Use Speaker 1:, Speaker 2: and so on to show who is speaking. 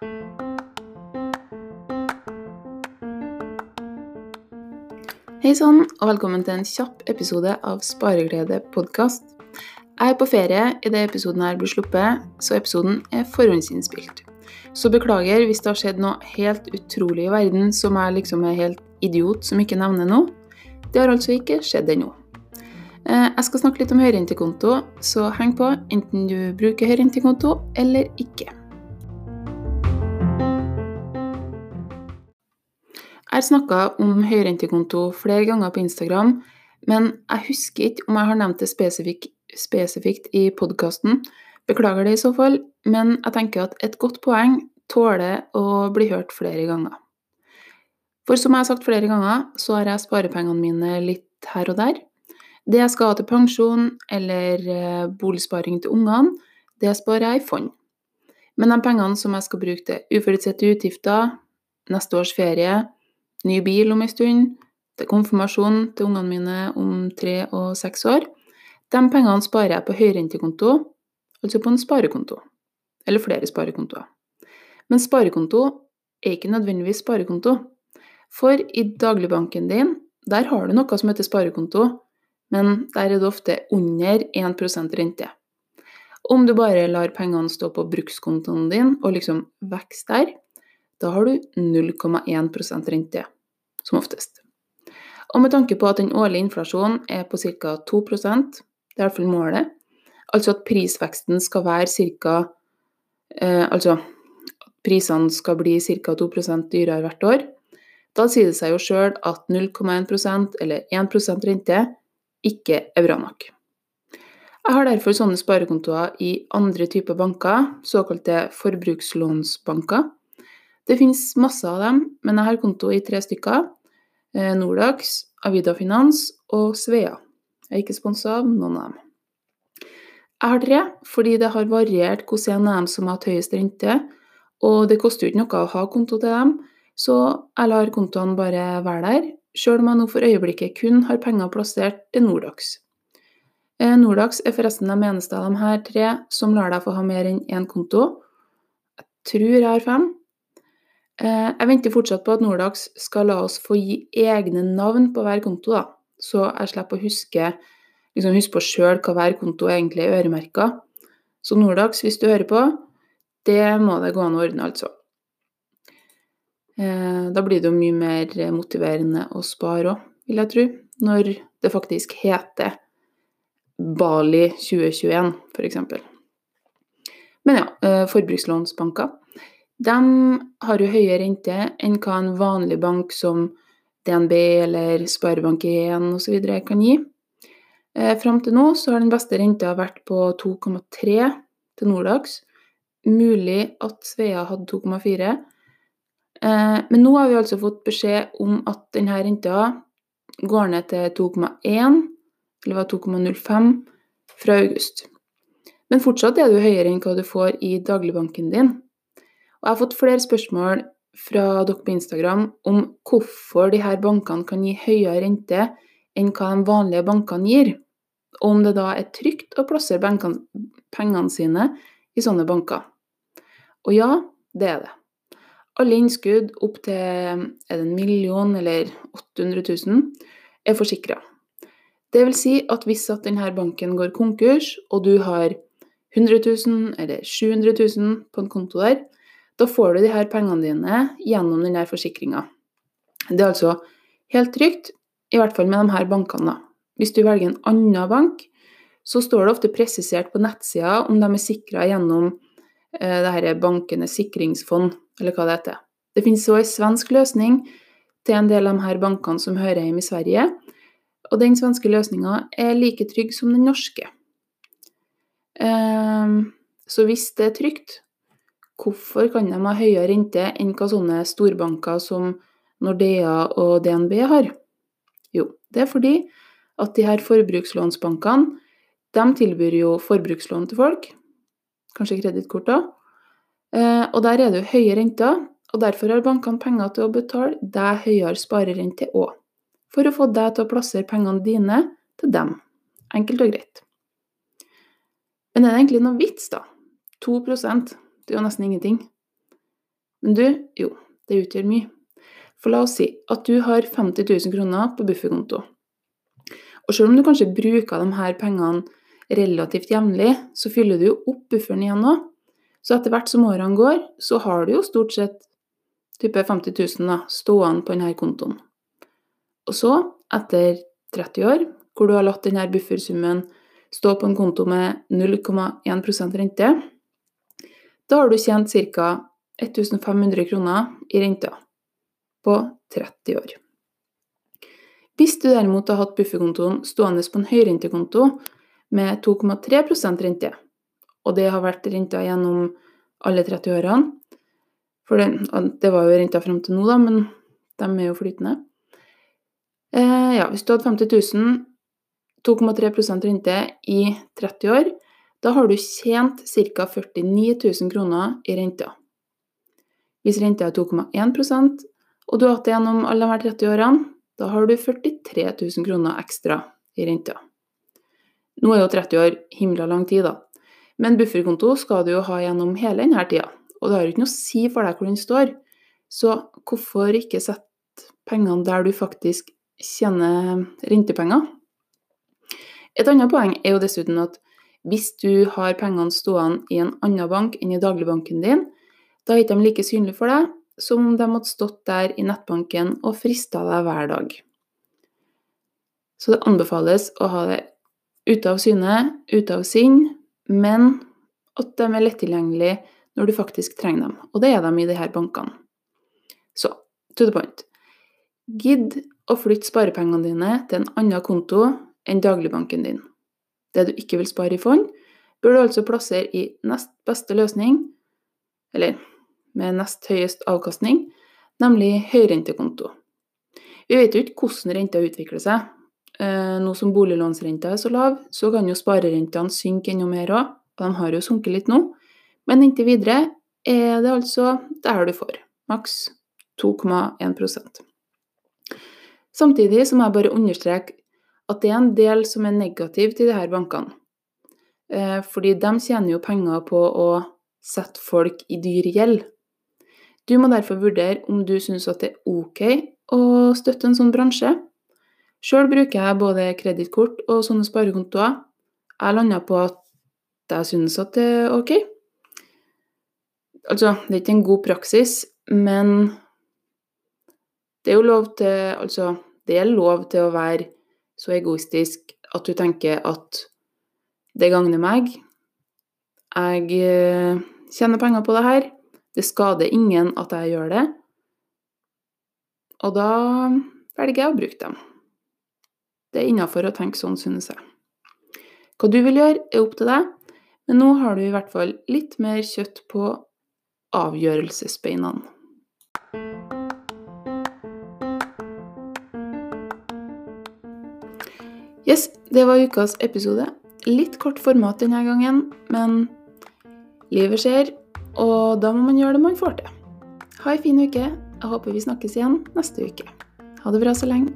Speaker 1: Hei sann, og velkommen til en kjapp episode av Spareglede podkast. Jeg er på ferie idet episoden her blir sluppet, så episoden er forhåndsinnspilt. Så beklager hvis det har skjedd noe helt utrolig i verden som jeg liksom er helt idiot som ikke nevner noe. Det har altså ikke skjedd ennå. Eh, jeg skal snakke litt om høyrentekonto, så heng på enten du bruker høyrentekonto eller ikke. Jeg har snakka om høyrentekonto flere ganger på Instagram, men jeg husker ikke om jeg har nevnt det spesifikt, spesifikt i podkasten. Beklager det i så fall, men jeg tenker at et godt poeng tåler å bli hørt flere ganger. For som jeg har sagt flere ganger, så har jeg sparepengene mine litt her og der. Det jeg skal ha til pensjon eller eh, boligsparing til ungene, det sparer jeg i fond. Men de pengene som jeg skal bruke til uforutsette utgifter, neste års ferie, ny bil om en stund, til konfirmasjon til ungene mine om tre og seks år, de pengene sparer jeg på høyrentekonto, altså på en sparekonto. Eller flere sparekontoer. Men sparekonto er ikke nødvendigvis sparekonto. For i dagligbanken din, der har du noe som heter sparekonto, men der er det ofte under 1 rente. Om du bare lar pengene stå på brukskontoen din og liksom vokse der, da har du 0,1 rente, som oftest. Og med tanke på at den årlige inflasjonen er på ca. 2 det er iallfall målet, altså at prisveksten skal være ca. Eh, altså at prisene skal bli ca. 2% dyrere hvert år, da sier det seg jo sjøl at 0,1% eller 1% rente ikke er bra nok. Jeg har derfor sånne sparekontoer i andre typer banker, såkalte forbrukslånsbanker. Det finnes masse av dem, men jeg har konto i tre stykker. Eh, Nordax, Avida Finans og Svea. Jeg er ikke sponsa av noen av dem. Jeg har tre fordi det har variert hvordan en av som har hatt høyest rente, og det koster jo ikke noe å ha konto til dem, så jeg lar kontoene bare være der, sjøl om jeg nå for øyeblikket kun har penger plassert til Nordax. Eh, Nordax er forresten de eneste av de her tre som lar deg få ha mer enn én konto. Jeg tror jeg har fem. Eh, jeg venter fortsatt på at Nordax skal la oss få gi egne navn på hver konto, da. så jeg slipper å huske, liksom huske på sjøl hva hver konto egentlig er øremerka. Så Nordax, hvis du hører på, det må det gå an å ordne, altså. Eh, da blir det jo mye mer motiverende å spare òg, vil jeg tro, når det faktisk heter Bali 2021, f.eks. Men ja, eh, forbrukslånsbanker de har jo høyere rente enn hva en vanlig bank som DNB eller Sparebank1 osv. kan gi. Eh, Fram til nå så har den beste renta vært på 2,3 til Nordax. Mulig at Svea hadde 2,4. Eh, men nå har vi altså fått beskjed om at denne renta går ned til 2,1, eller var 2,05, fra august. Men fortsatt er jo høyere enn hva du får i dagligbanken din. Og jeg har fått flere spørsmål fra dere på Instagram om hvorfor de her bankene kan gi høyere rente enn hva de vanlige bankene gir, og om det da er trygt å plassere pengene sine i sånne banker. Og ja, det er det. Alle innskudd opp til er det en million eller 800 000 er forsikra. Det vil si at hvis at denne banken går konkurs, og du har 100 000 eller 700 000 på en konto der, da får du de her pengene dine gjennom denne forsikringa. Det er altså helt trygt, i hvert fall med de her bankene. Hvis du velger en annen bank, så står det ofte presisert på nettsida om de er sikra gjennom eh, det her bankenes sikringsfond, eller hva det heter. Det finnes òg en svensk løsning til en del av de her bankene som hører hjemme i Sverige. Og den svenske løsninga er like trygg som den norske. Eh, så hvis det er trygt, Hvorfor kan de ha høyere rente enn hva sånne storbanker som Nordea og DNB har? Jo, det er fordi at de her forbrukslånsbankene de tilbyr jo forbrukslån til folk, kanskje kredittkort òg, eh, og der er det jo høye renter, og derfor har bankene penger til å betale deg høyere sparerente òg, for å få deg til å plassere pengene dine til dem. Enkelt og greit. Men er det egentlig noe vits, da? 2 det er jo nesten ingenting. Men du, jo, det utgjør mye. For la oss si at du har 50 000 kroner på bufferkonto. Og selv om du kanskje bruker de her pengene relativt jevnlig, så fyller du jo opp bufferen igjen nå. Så etter hvert som årene går, så har du jo stort sett type 50 000 da, stående på denne kontoen. Og så, etter 30 år, hvor du har latt denne buffersummen stå på en konto med 0,1 rente, da har du tjent ca. 1500 kroner i renta på 30 år. Hvis du derimot har hatt bufferkontoen stående på en høyrentekonto med 2,3% rente, og det har vært renta gjennom alle 30 årene For det, det var jo renta fram til nå, da, men de er jo flytende. Eh, ja, hvis du hadde 50 000, 2,3% rente i 30 år, da har du tjent ca. 49 000 kroner i renta. Hvis renta er 2,1% og du har hatt det gjennom alle de 30 årene, da har du 43 000 kroner ekstra i renta. Nå er jo 30 år himla lang tid, da. Men bufferkonto skal du jo ha gjennom hele denne tida, og det har jo ikke noe å si for deg hvor den står. Så hvorfor ikke sette pengene der du faktisk tjener rentepenger? Et annet poeng er jo dessuten at hvis du har pengene stående i en annen bank enn i dagligbanken din, da er ikke de like synlige for deg som om de hadde stått der i nettbanken og frista deg hver dag. Så det anbefales å ha det ute av syne, ute av sinn, men at de er lett tilgjengelige når du faktisk trenger dem. Og det er de i disse bankene. Så to the point. Gidd å flytte sparepengene dine til en annen konto enn dagligbanken din. Det du ikke vil spare i fond, bør du altså plassere i nest beste løsning, eller med nest høyest avkastning, nemlig høyrentekonto. Vi vet jo ikke hvordan renta utvikler seg. Eh, nå som boliglånsrenta er så lav, så kan jo sparerentene synke enda mer òg, og de har jo sunket litt nå. Men inntil videre er det altså der du får, maks 2,1 Samtidig så må jeg bare understreke at det er en del som er negativ til disse bankene. Eh, fordi de tjener jo penger på å sette folk i dyr gjeld. Du må derfor vurdere om du syns at det er ok å støtte en sånn bransje. Sjøl bruker jeg både kredittkort og sånne sparekontoer. Jeg landa på at jeg syns at det er ok. Altså, det er ikke en god praksis, men det er jo lov til Altså, det er lov til å være så egoistisk at du tenker at det gagner meg. Jeg eh, tjener penger på det her. Det skader ingen at jeg gjør det. Og da velger jeg å bruke dem. Det er innafor å tenke sånn, synes jeg. Hva du vil gjøre, er opp til deg, men nå har du i hvert fall litt mer kjøtt på avgjørelsesbeina. Yes, det var ukas episode. Litt kort format denne gangen, men livet skjer, og da må man gjøre det man får til. Ha ei en fin uke. Jeg håper vi snakkes igjen neste uke. Ha det bra så lenge.